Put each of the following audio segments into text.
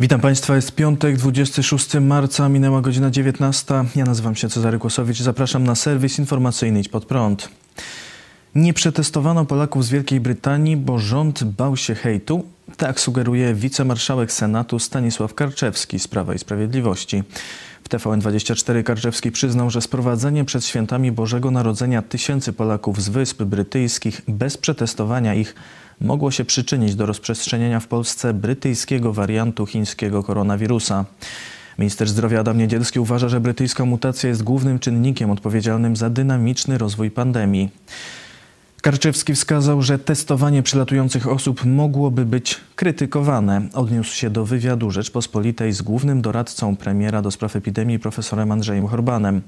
Witam Państwa, jest piątek, 26 marca, minęła godzina 19. Ja nazywam się Cezary Kłosowicz zapraszam na serwis informacyjny Idź Pod Prąd. Nie przetestowano Polaków z Wielkiej Brytanii, bo rząd bał się hejtu. Tak sugeruje wicemarszałek Senatu Stanisław Karczewski z Prawa i Sprawiedliwości. W TVN24 Karczewski przyznał, że sprowadzenie przed świętami Bożego Narodzenia tysięcy Polaków z Wysp Brytyjskich bez przetestowania ich mogło się przyczynić do rozprzestrzenienia w Polsce brytyjskiego wariantu chińskiego koronawirusa. Minister zdrowia Adam Niedzielski uważa, że brytyjska mutacja jest głównym czynnikiem odpowiedzialnym za dynamiczny rozwój pandemii. Karczewski wskazał, że testowanie przylatujących osób mogłoby być krytykowane. Odniósł się do wywiadu Rzeczpospolitej z głównym doradcą premiera do spraw epidemii profesorem Andrzejem Horbanem.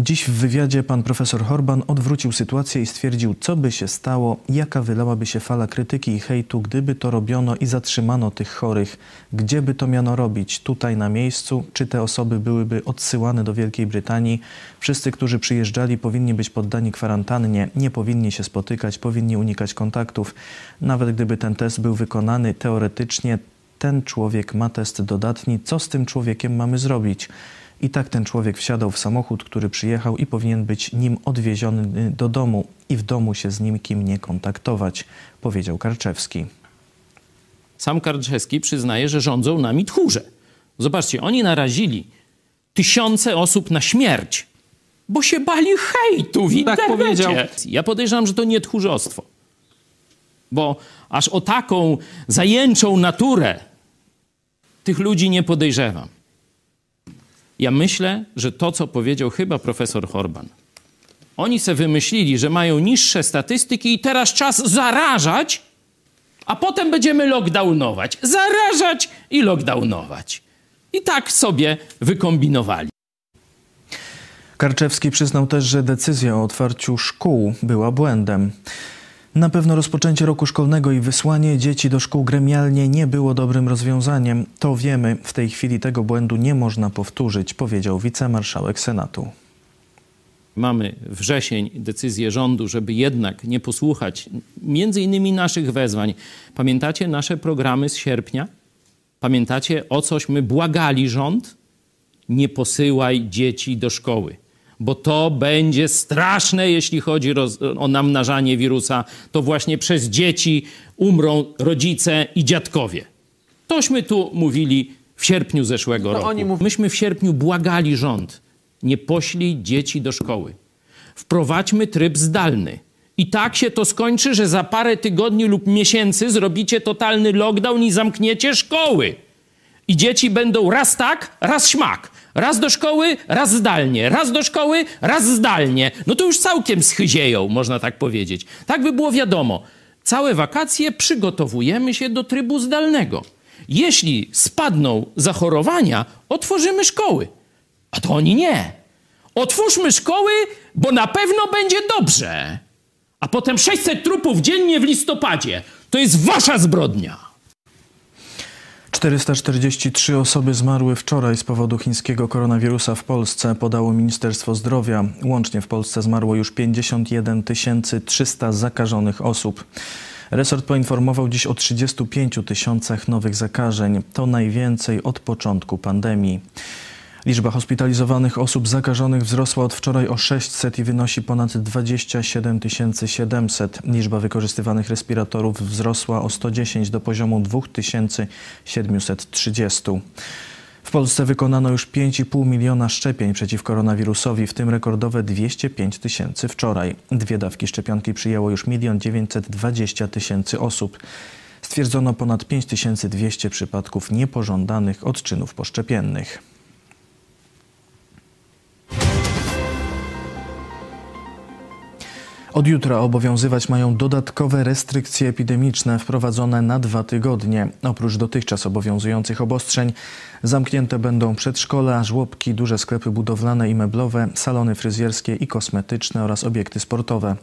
Dziś w wywiadzie pan profesor Horban odwrócił sytuację i stwierdził, co by się stało, jaka wylałaby się fala krytyki i hejtu, gdyby to robiono i zatrzymano tych chorych. Gdzie by to miano robić? Tutaj na miejscu? Czy te osoby byłyby odsyłane do Wielkiej Brytanii? Wszyscy, którzy przyjeżdżali, powinni być poddani kwarantannie, nie powinni się spotykać, powinni unikać kontaktów. Nawet gdyby ten test był wykonany teoretycznie, ten człowiek ma test dodatni. Co z tym człowiekiem mamy zrobić? I tak ten człowiek wsiadał w samochód, który przyjechał i powinien być nim odwieziony do domu i w domu się z nim kim nie kontaktować, powiedział Karczewski. Sam Karczewski przyznaje, że rządzą nami tchórze. Zobaczcie, oni narazili tysiące osób na śmierć, bo się bali hejtu w Tak powiedział. Ja podejrzewam, że to nie tchórzostwo. Bo aż o taką zajęczą naturę tych ludzi nie podejrzewam. Ja myślę, że to, co powiedział chyba profesor Horban, oni se wymyślili, że mają niższe statystyki i teraz czas zarażać, a potem będziemy lockdownować. Zarażać i lockdownować. I tak sobie wykombinowali. Karczewski przyznał też, że decyzja o otwarciu szkół była błędem. Na pewno rozpoczęcie roku szkolnego i wysłanie dzieci do szkół gremialnie nie było dobrym rozwiązaniem. To wiemy. W tej chwili tego błędu nie można powtórzyć, powiedział wicemarszałek Senatu. Mamy wrzesień, decyzję rządu, żeby jednak nie posłuchać między innymi naszych wezwań. Pamiętacie nasze programy z sierpnia? Pamiętacie o cośmy błagali rząd? Nie posyłaj dzieci do szkoły bo to będzie straszne, jeśli chodzi o namnażanie wirusa. To właśnie przez dzieci umrą rodzice i dziadkowie. Tośmy tu mówili w sierpniu zeszłego To roku. mów- Myśmy w sierpniu błagali rząd. Nie poślij dzieci do szkoły. Wprowadźmy tryb zdalny. I tak się to skończy, że za parę tygodni lub miesięcy zrobicie totalny lockdown i zamkniecie szkoły. I dzieci będą raz tak, raz śmak. Raz do szkoły, raz zdalnie. Raz do szkoły, raz zdalnie. No to już całkiem schyzieją, można tak powiedzieć. Tak by było wiadomo. Całe wakacje przygotowujemy się do trybu zdalnego. Jeśli spadną zachorowania, otworzymy szkoły. A to oni nie. Otwórzmy szkoły, bo na pewno będzie dobrze. A potem 600 trupów dziennie w listopadzie. To jest wasza zbrodnia. 443 osoby zmarły wczoraj z powodu chińskiego koronawirusa w Polsce, podało Ministerstwo Zdrowia. Łącznie w Polsce zmarło już 51 300 zakażonych osób. Resort poinformował dziś o 35 tysiącach nowych zakażeń. To najwięcej od początku pandemii. Liczba hospitalizowanych osób zakażonych wzrosła od wczoraj o 600 i wynosi ponad 27 700. Liczba wykorzystywanych respiratorów wzrosła o 110 do poziomu 2730. W Polsce wykonano już 5,5 miliona szczepień przeciw koronawirusowi, w tym rekordowe 205 tysięcy wczoraj. Dwie dawki szczepionki przyjęło już 1 920 tysięcy osób. Stwierdzono ponad 5200 przypadków niepożądanych odczynów poszczepiennych. Od jutra obowiązywać mają dodatkowe restrykcje epidemiczne wprowadzone na dwa tygodnie. Oprócz dotychczas obowiązujących obostrzeń zamknięte będą przedszkola, żłobki, duże sklepy budowlane i meblowe, salony fryzjerskie i kosmetyczne oraz obiekty sportowe.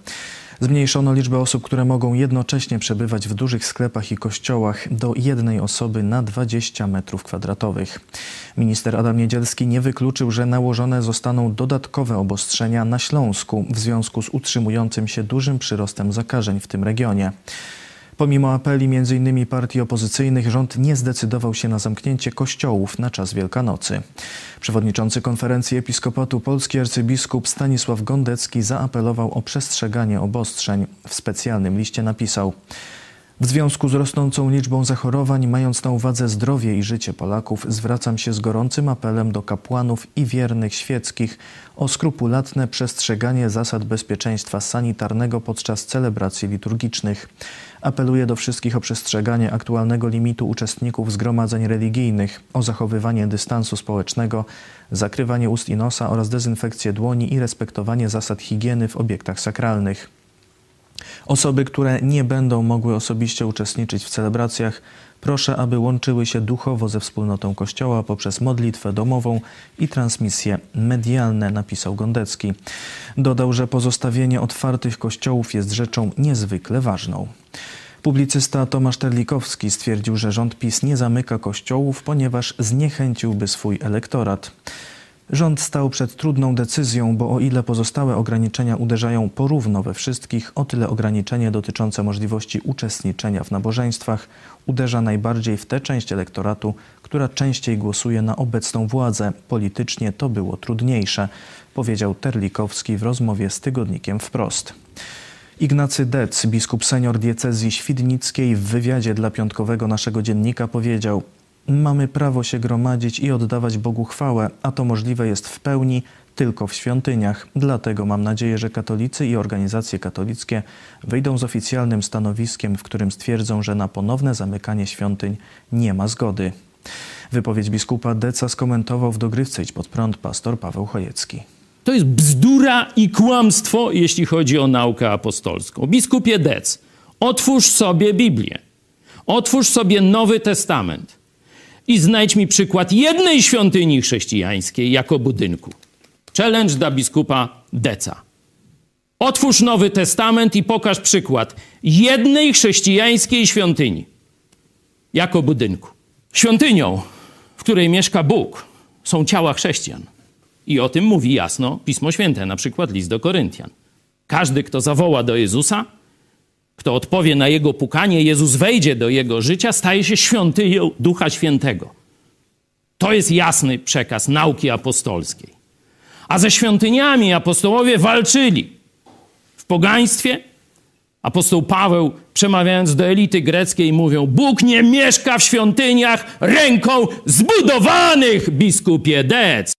Zmniejszono liczbę osób, które mogą jednocześnie przebywać w dużych sklepach i kościołach do jednej osoby na 20 metrów kwadratowych. Minister Adam Niedzielski nie wykluczył, że nałożone zostaną dodatkowe obostrzenia na Śląsku w związku z utrzymującym się dużym przyrostem zakażeń w tym regionie. Pomimo apeli m.in. partii opozycyjnych, rząd nie zdecydował się na zamknięcie kościołów na czas Wielkanocy. Przewodniczący konferencji Episkopatu Polski arcybiskup Stanisław Gondecki zaapelował o przestrzeganie obostrzeń. W specjalnym liście napisał: w związku z rosnącą liczbą zachorowań, mając na uwadze zdrowie i życie Polaków, zwracam się z gorącym apelem do kapłanów i wiernych świeckich o skrupulatne przestrzeganie zasad bezpieczeństwa sanitarnego podczas celebracji liturgicznych. Apeluję do wszystkich o przestrzeganie aktualnego limitu uczestników zgromadzeń religijnych, o zachowywanie dystansu społecznego, zakrywanie ust i nosa oraz dezynfekcję dłoni i respektowanie zasad higieny w obiektach sakralnych. Osoby, które nie będą mogły osobiście uczestniczyć w celebracjach, proszę, aby łączyły się duchowo ze wspólnotą Kościoła poprzez modlitwę domową i transmisje medialne, napisał Gondecki. Dodał, że pozostawienie otwartych kościołów jest rzeczą niezwykle ważną. Publicysta Tomasz Terlikowski stwierdził, że rząd PiS nie zamyka kościołów, ponieważ zniechęciłby swój elektorat. Rząd stał przed trudną decyzją, bo o ile pozostałe ograniczenia uderzają porówno we wszystkich, o tyle ograniczenie dotyczące możliwości uczestniczenia w nabożeństwach uderza najbardziej w tę część elektoratu, która częściej głosuje na obecną władzę. Politycznie to było trudniejsze, powiedział Terlikowski w rozmowie z tygodnikiem wprost. Ignacy Dec, biskup senior diecezji świdnickiej w wywiadzie dla piątkowego naszego dziennika powiedział – Mamy prawo się gromadzić i oddawać Bogu chwałę, a to możliwe jest w pełni tylko w świątyniach. Dlatego mam nadzieję, że katolicy i organizacje katolickie wyjdą z oficjalnym stanowiskiem, w którym stwierdzą, że na ponowne zamykanie świątyń nie ma zgody. Wypowiedź biskupa Deca skomentował w dogrywce Idź pod prąd pastor Paweł Chojecki. To jest bzdura i kłamstwo, jeśli chodzi o naukę apostolską. Biskupie Dec, otwórz sobie Biblię. Otwórz sobie Nowy Testament i znajdź mi przykład jednej świątyni chrześcijańskiej jako budynku. Challenge dla biskupa Deca. Otwórz Nowy Testament i pokaż przykład jednej chrześcijańskiej świątyni jako budynku. Świątynią, w której mieszka Bóg, są ciała chrześcijan. I o tym mówi jasno Pismo Święte, na przykład list do Koryntian. Każdy, kto zawoła do Jezusa, kto odpowie na jego pukanie, Jezus wejdzie do jego życia, staje się świątynią Ducha Świętego. To jest jasny przekaz nauki apostolskiej. A ze świątyniami apostołowie walczyli. W pogaństwie apostoł Paweł, przemawiając do elity greckiej, mówią: Bóg nie mieszka w świątyniach ręką zbudowanych, biskupie Dec.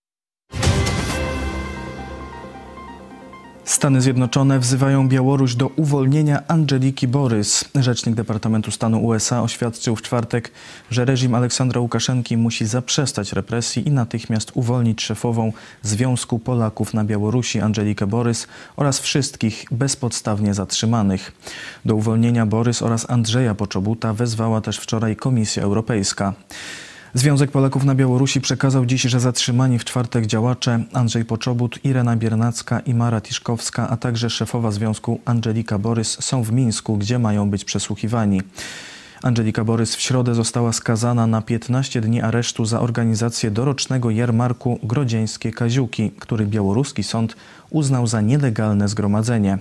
Stany Zjednoczone wzywają Białoruś do uwolnienia Angeliki Borys. Rzecznik Departamentu Stanu USA oświadczył w czwartek, że reżim Aleksandra Łukaszenki musi zaprzestać represji i natychmiast uwolnić szefową Związku Polaków na Białorusi Angelikę Borys oraz wszystkich bezpodstawnie zatrzymanych. Do uwolnienia Borys oraz Andrzeja Poczobuta wezwała też wczoraj Komisja Europejska. Związek Polaków na Białorusi przekazał dziś, że zatrzymani w czwartek działacze Andrzej Poczobut, Irena Biernacka i Mara Tiszkowska, a także szefowa związku Angelika Borys są w Mińsku, gdzie mają być przesłuchiwani. Angelika Borys w środę została skazana na 15 dni aresztu za organizację dorocznego jarmarku Grodzieńskie Kaziuki, który białoruski sąd uznał za nielegalne zgromadzenie.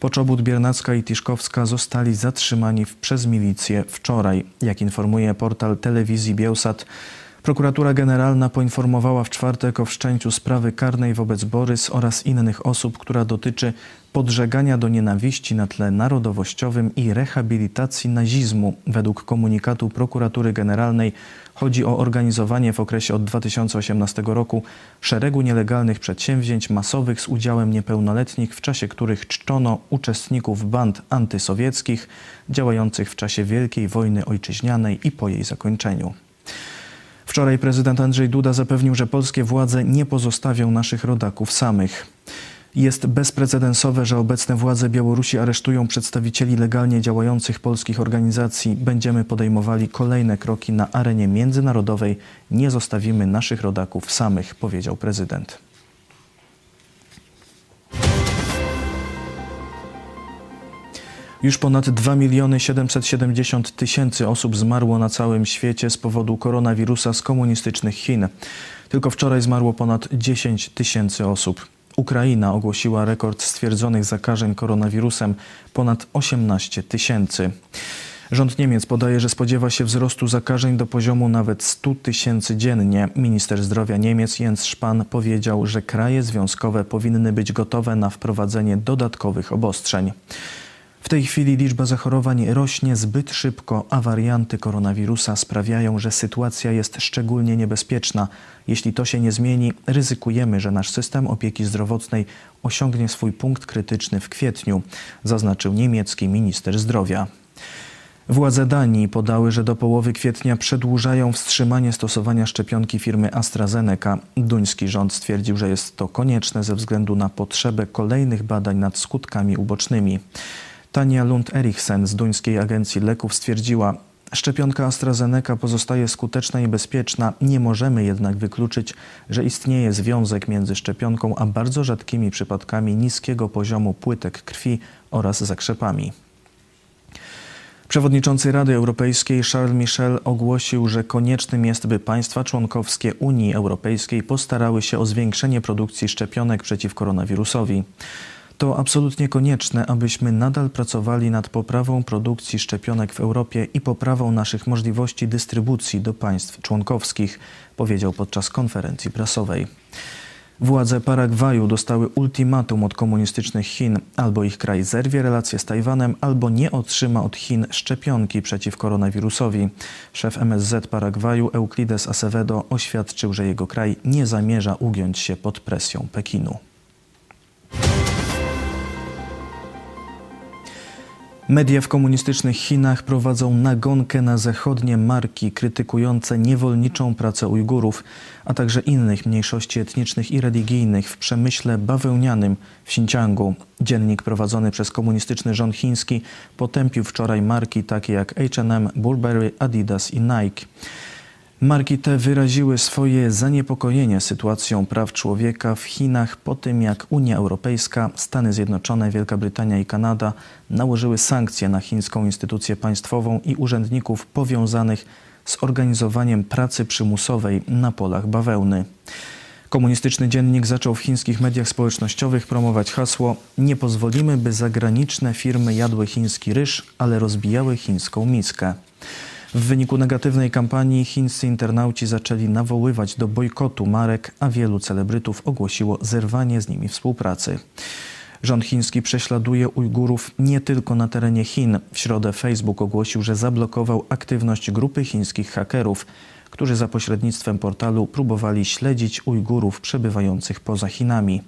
Poczobut Biernacka i Tiszkowska zostali zatrzymani przez milicję wczoraj. Jak informuje portal telewizji Bielsat, Prokuratura Generalna poinformowała w czwartek o wszczęciu sprawy karnej wobec Borys oraz innych osób, która dotyczy podżegania do nienawiści na tle narodowościowym i rehabilitacji nazizmu. Według komunikatu Prokuratury Generalnej chodzi o organizowanie w okresie od 2018 roku szeregu nielegalnych przedsięwzięć masowych z udziałem niepełnoletnich, w czasie których czczono uczestników band antysowieckich działających w czasie Wielkiej Wojny Ojczyźnianej i po jej zakończeniu. Wczoraj prezydent Andrzej Duda zapewnił, że polskie władze nie pozostawią naszych rodaków samych. Jest bezprecedensowe, że obecne władze Białorusi aresztują przedstawicieli legalnie działających polskich organizacji. Będziemy podejmowali kolejne kroki na arenie międzynarodowej. Nie zostawimy naszych rodaków samych, powiedział prezydent. Już ponad 2 miliony 770 tysięcy osób zmarło na całym świecie z powodu koronawirusa z komunistycznych Chin. Tylko wczoraj zmarło ponad 10 tysięcy osób. Ukraina ogłosiła rekord stwierdzonych zakażeń koronawirusem ponad 18 tysięcy. Rząd Niemiec podaje, że spodziewa się wzrostu zakażeń do poziomu nawet 100 tysięcy dziennie. Minister zdrowia Niemiec Jens Spahn powiedział, że kraje związkowe powinny być gotowe na wprowadzenie dodatkowych obostrzeń. W tej chwili liczba zachorowań rośnie zbyt szybko, a warianty koronawirusa sprawiają, że sytuacja jest szczególnie niebezpieczna. Jeśli to się nie zmieni, ryzykujemy, że nasz system opieki zdrowotnej osiągnie swój punkt krytyczny w kwietniu, zaznaczył niemiecki minister zdrowia. Władze Danii podały, że do połowy kwietnia przedłużają wstrzymanie stosowania szczepionki firmy AstraZeneca. Duński rząd stwierdził, że jest to konieczne ze względu na potrzebę kolejnych badań nad skutkami ubocznymi. Tania Lund Eriksen z duńskiej agencji leków stwierdziła, Szczepionka AstraZeneca pozostaje skuteczna i bezpieczna. Nie możemy jednak wykluczyć, że istnieje związek między szczepionką a bardzo rzadkimi przypadkami niskiego poziomu płytek krwi oraz zakrzepami. Przewodniczący Rady Europejskiej Charles Michel ogłosił, że koniecznym jest, by państwa członkowskie Unii Europejskiej postarały się o zwiększenie produkcji szczepionek przeciw koronawirusowi. To absolutnie konieczne, abyśmy nadal pracowali nad poprawą produkcji szczepionek w Europie i poprawą naszych możliwości dystrybucji do państw członkowskich, powiedział podczas konferencji prasowej. Władze Paragwaju dostały ultimatum od komunistycznych Chin: albo ich kraj zerwie relacje z Tajwanem, albo nie otrzyma od Chin szczepionki przeciw koronawirusowi. Szef MSZ Paragwaju Euclides Acevedo oświadczył, że jego kraj nie zamierza ugiąć się pod presją Pekinu. Media w komunistycznych Chinach prowadzą nagonkę na zachodnie marki krytykujące niewolniczą pracę Ujgurów, a także innych mniejszości etnicznych i religijnych w przemyśle bawełnianym w Xinjiangu. Dziennik prowadzony przez komunistyczny rząd chiński potępił wczoraj marki takie jak H&M, Burberry, Adidas i Nike. Marki te wyraziły swoje zaniepokojenie sytuacją praw człowieka w Chinach po tym, jak Unia Europejska, Stany Zjednoczone, Wielka Brytania i Kanada nałożyły sankcje na chińską instytucję państwową i urzędników powiązanych z organizowaniem pracy przymusowej na polach bawełny. Komunistyczny dziennik zaczął w chińskich mediach społecznościowych promować hasło: Nie pozwolimy, by zagraniczne firmy jadły chiński ryż, ale rozbijały chińską miskę. W wyniku negatywnej kampanii chińscy internauci zaczęli nawoływać do bojkotu marek, a wielu celebrytów ogłosiło zerwanie z nimi współpracy. Rząd chiński prześladuje Ujgurów nie tylko na terenie Chin. W środę Facebook ogłosił, że zablokował aktywność grupy chińskich hakerów, którzy za pośrednictwem portalu próbowali śledzić Ujgurów przebywających poza Chinami.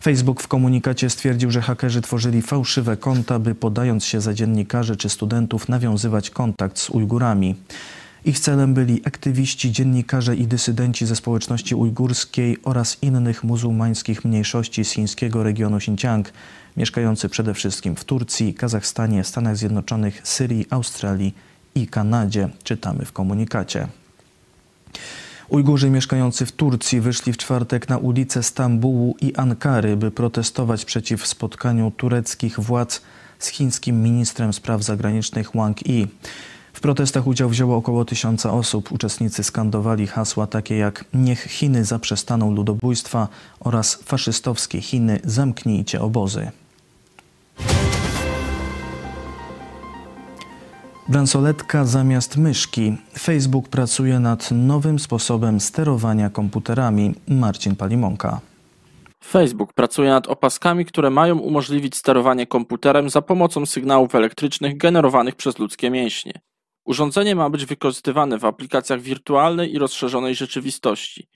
Facebook w komunikacie stwierdził, że hakerzy tworzyli fałszywe konta, by podając się za dziennikarzy czy studentów nawiązywać kontakt z Ujgurami. Ich celem byli aktywiści, dziennikarze i dysydenci ze społeczności ujgurskiej oraz innych muzułmańskich mniejszości z chińskiego regionu Xinjiang, mieszkający przede wszystkim w Turcji, Kazachstanie, Stanach Zjednoczonych, Syrii, Australii i Kanadzie, czytamy w komunikacie. Ujgurzy mieszkający w Turcji wyszli w czwartek na ulice Stambułu i Ankary, by protestować przeciw spotkaniu tureckich władz z chińskim ministrem spraw zagranicznych Wang Yi. W protestach udział wzięło około tysiąca osób. Uczestnicy skandowali hasła takie jak Niech Chiny zaprzestaną ludobójstwa oraz faszystowskie Chiny zamknijcie obozy. Bransoletka zamiast myszki. Facebook pracuje nad nowym sposobem sterowania komputerami. Marcin Palimonka. Facebook pracuje nad opaskami, które mają umożliwić sterowanie komputerem za pomocą sygnałów elektrycznych generowanych przez ludzkie mięśnie. Urządzenie ma być wykorzystywane w aplikacjach wirtualnej i rozszerzonej rzeczywistości.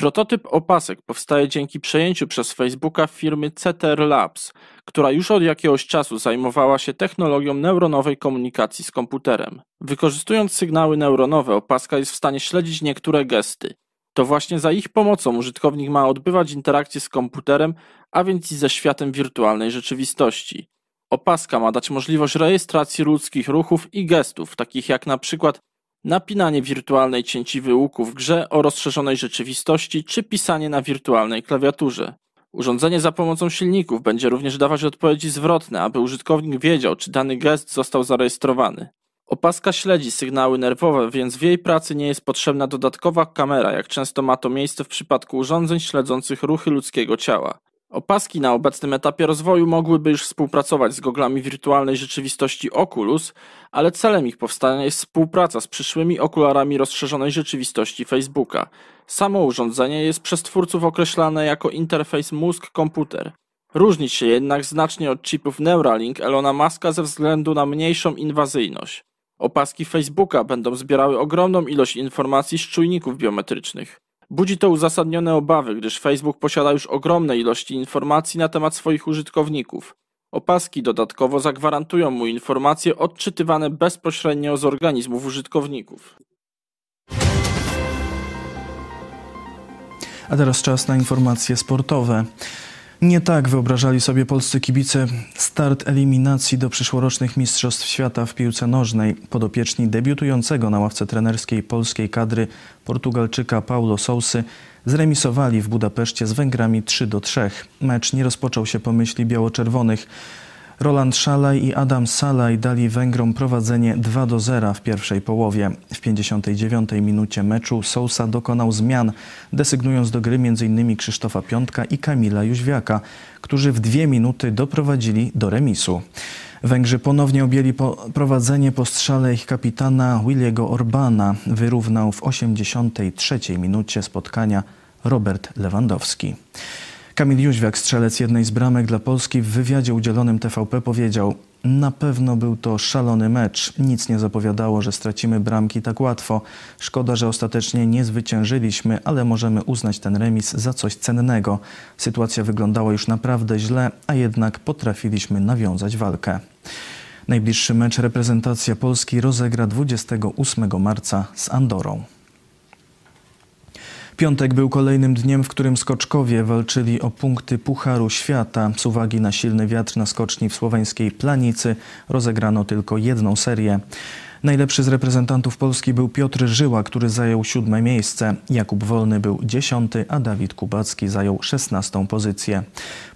Prototyp opasek powstaje dzięki przejęciu przez Facebooka firmy CTR Labs, która już od jakiegoś czasu zajmowała się technologią neuronowej komunikacji z komputerem. Wykorzystując sygnały neuronowe, opaska jest w stanie śledzić niektóre gesty. To właśnie za ich pomocą użytkownik ma odbywać interakcje z komputerem, a więc i ze światem wirtualnej rzeczywistości. Opaska ma dać możliwość rejestracji ludzkich ruchów i gestów, takich jak na przykład napinanie wirtualnej cięciwy łuku w grze o rozszerzonej rzeczywistości czy pisanie na wirtualnej klawiaturze. Urządzenie za pomocą silników będzie również dawać odpowiedzi zwrotne, aby użytkownik wiedział, czy dany gest został zarejestrowany. Opaska śledzi sygnały nerwowe, więc w jej pracy nie jest potrzebna dodatkowa kamera, jak często ma to miejsce w przypadku urządzeń śledzących ruchy ludzkiego ciała. Opaski na obecnym etapie rozwoju mogłyby już współpracować z goglami wirtualnej rzeczywistości Oculus, ale celem ich powstania jest współpraca z przyszłymi okularami rozszerzonej rzeczywistości Facebooka. Samo urządzenie jest przez twórców określane jako interfejs mózg-komputer. Różni się jednak znacznie od chipów Neuralink Elona Muska ze względu na mniejszą inwazyjność. Opaski Facebooka będą zbierały ogromną ilość informacji z czujników biometrycznych. Budzi to uzasadnione obawy, gdyż Facebook posiada już ogromne ilości informacji na temat swoich użytkowników. Opaski dodatkowo zagwarantują mu informacje odczytywane bezpośrednio z organizmów użytkowników. A teraz czas na informacje sportowe. Nie tak wyobrażali sobie polscy kibice start eliminacji do przyszłorocznych Mistrzostw Świata w piłce nożnej. Podopieczni debiutującego na ławce trenerskiej polskiej kadry Portugalczyka Paulo Sousy zremisowali w Budapeszcie z Węgrami 3 do 3. Mecz nie rozpoczął się po myśli biało-czerwonych. Roland Szalaj i Adam Salaj dali Węgrom prowadzenie 2 do 0 w pierwszej połowie. W 59 minucie meczu Sousa dokonał zmian, desygnując do gry m.in. Krzysztofa Piątka i Kamila Jóźwiaka, którzy w dwie minuty doprowadzili do remisu. Węgrzy ponownie objęli po prowadzenie po strzale ich kapitana Williego Orbana. Wyrównał w 83 minucie spotkania Robert Lewandowski. Kamil Jóźwiak, strzelec jednej z bramek dla Polski, w wywiadzie udzielonym TVP powiedział: Na pewno był to szalony mecz. Nic nie zapowiadało, że stracimy bramki tak łatwo. Szkoda, że ostatecznie nie zwyciężyliśmy, ale możemy uznać ten remis za coś cennego. Sytuacja wyglądała już naprawdę źle, a jednak potrafiliśmy nawiązać walkę. Najbliższy mecz reprezentacja Polski rozegra 28 marca z Andorą. Piątek był kolejnym dniem, w którym skoczkowie walczyli o punkty Pucharu Świata. Z uwagi na silny wiatr na skoczni w słoweńskiej Planicy rozegrano tylko jedną serię. Najlepszy z reprezentantów Polski był Piotr Żyła, który zajął siódme miejsce. Jakub Wolny był dziesiąty, a Dawid Kubacki zajął szesnastą pozycję.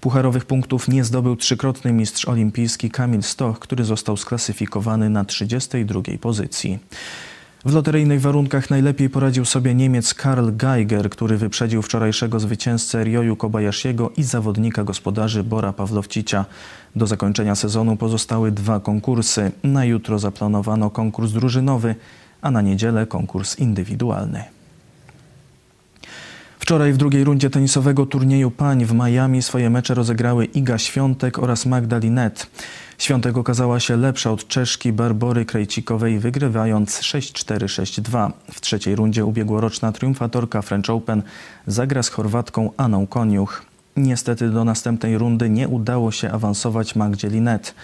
Pucharowych punktów nie zdobył trzykrotny mistrz olimpijski Kamil Stoch, który został sklasyfikowany na 32 pozycji. W loteryjnych warunkach najlepiej poradził sobie Niemiec Karl Geiger, który wyprzedził wczorajszego zwycięzcę Ryoyu Kobayashiego i zawodnika gospodarzy Bora Pawlowcicia. Do zakończenia sezonu pozostały dwa konkursy. Na jutro zaplanowano konkurs drużynowy, a na niedzielę konkurs indywidualny. Wczoraj w drugiej rundzie tenisowego turnieju pań w Miami swoje mecze rozegrały Iga Świątek oraz Magda Linet. Świątek okazała się lepsza od Czeszki Barbory Krejcikowej, wygrywając 6-4-6-2. W trzeciej rundzie ubiegłoroczna triumfatorka French Open zagra z Chorwatką Aną Koniuch. Niestety do następnej rundy nie udało się awansować Magdzie Linet.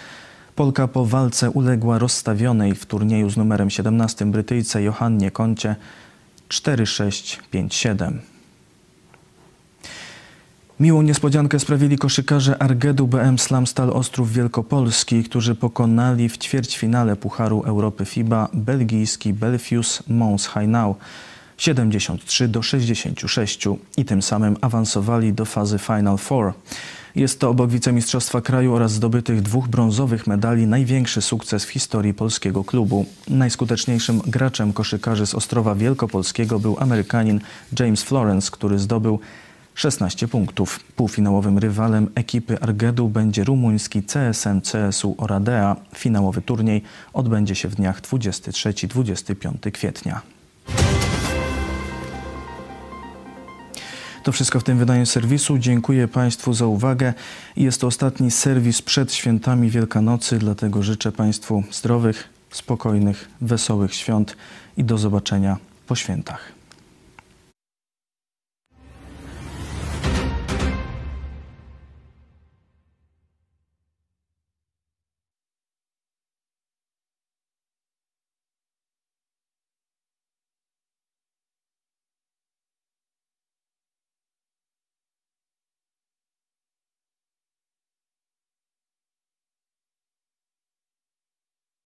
Polka po walce uległa rozstawionej w turnieju z numerem 17 Brytyjce Johannie Koncie 4-6-5-7. Miłą niespodziankę sprawili koszykarze Argedu BM Slamstal Ostrów Wielkopolski, którzy pokonali w ćwierćfinale Pucharu Europy FIBA belgijski Belfius Mons Hainau 73 do 66 i tym samym awansowali do fazy Final Four. Jest to obok wicemistrzostwa kraju oraz zdobytych dwóch brązowych medali największy sukces w historii polskiego klubu. Najskuteczniejszym graczem koszykarzy z Ostrowa Wielkopolskiego był Amerykanin James Florence, który zdobył 16 punktów. Półfinałowym rywalem ekipy Argedu będzie rumuński CSM CSU Oradea. Finałowy turniej odbędzie się w dniach 23-25 kwietnia. To wszystko w tym wydaniu serwisu. Dziękuję Państwu za uwagę. Jest to ostatni serwis przed świętami Wielkanocy, dlatego życzę Państwu zdrowych, spokojnych, wesołych świąt i do zobaczenia po świętach.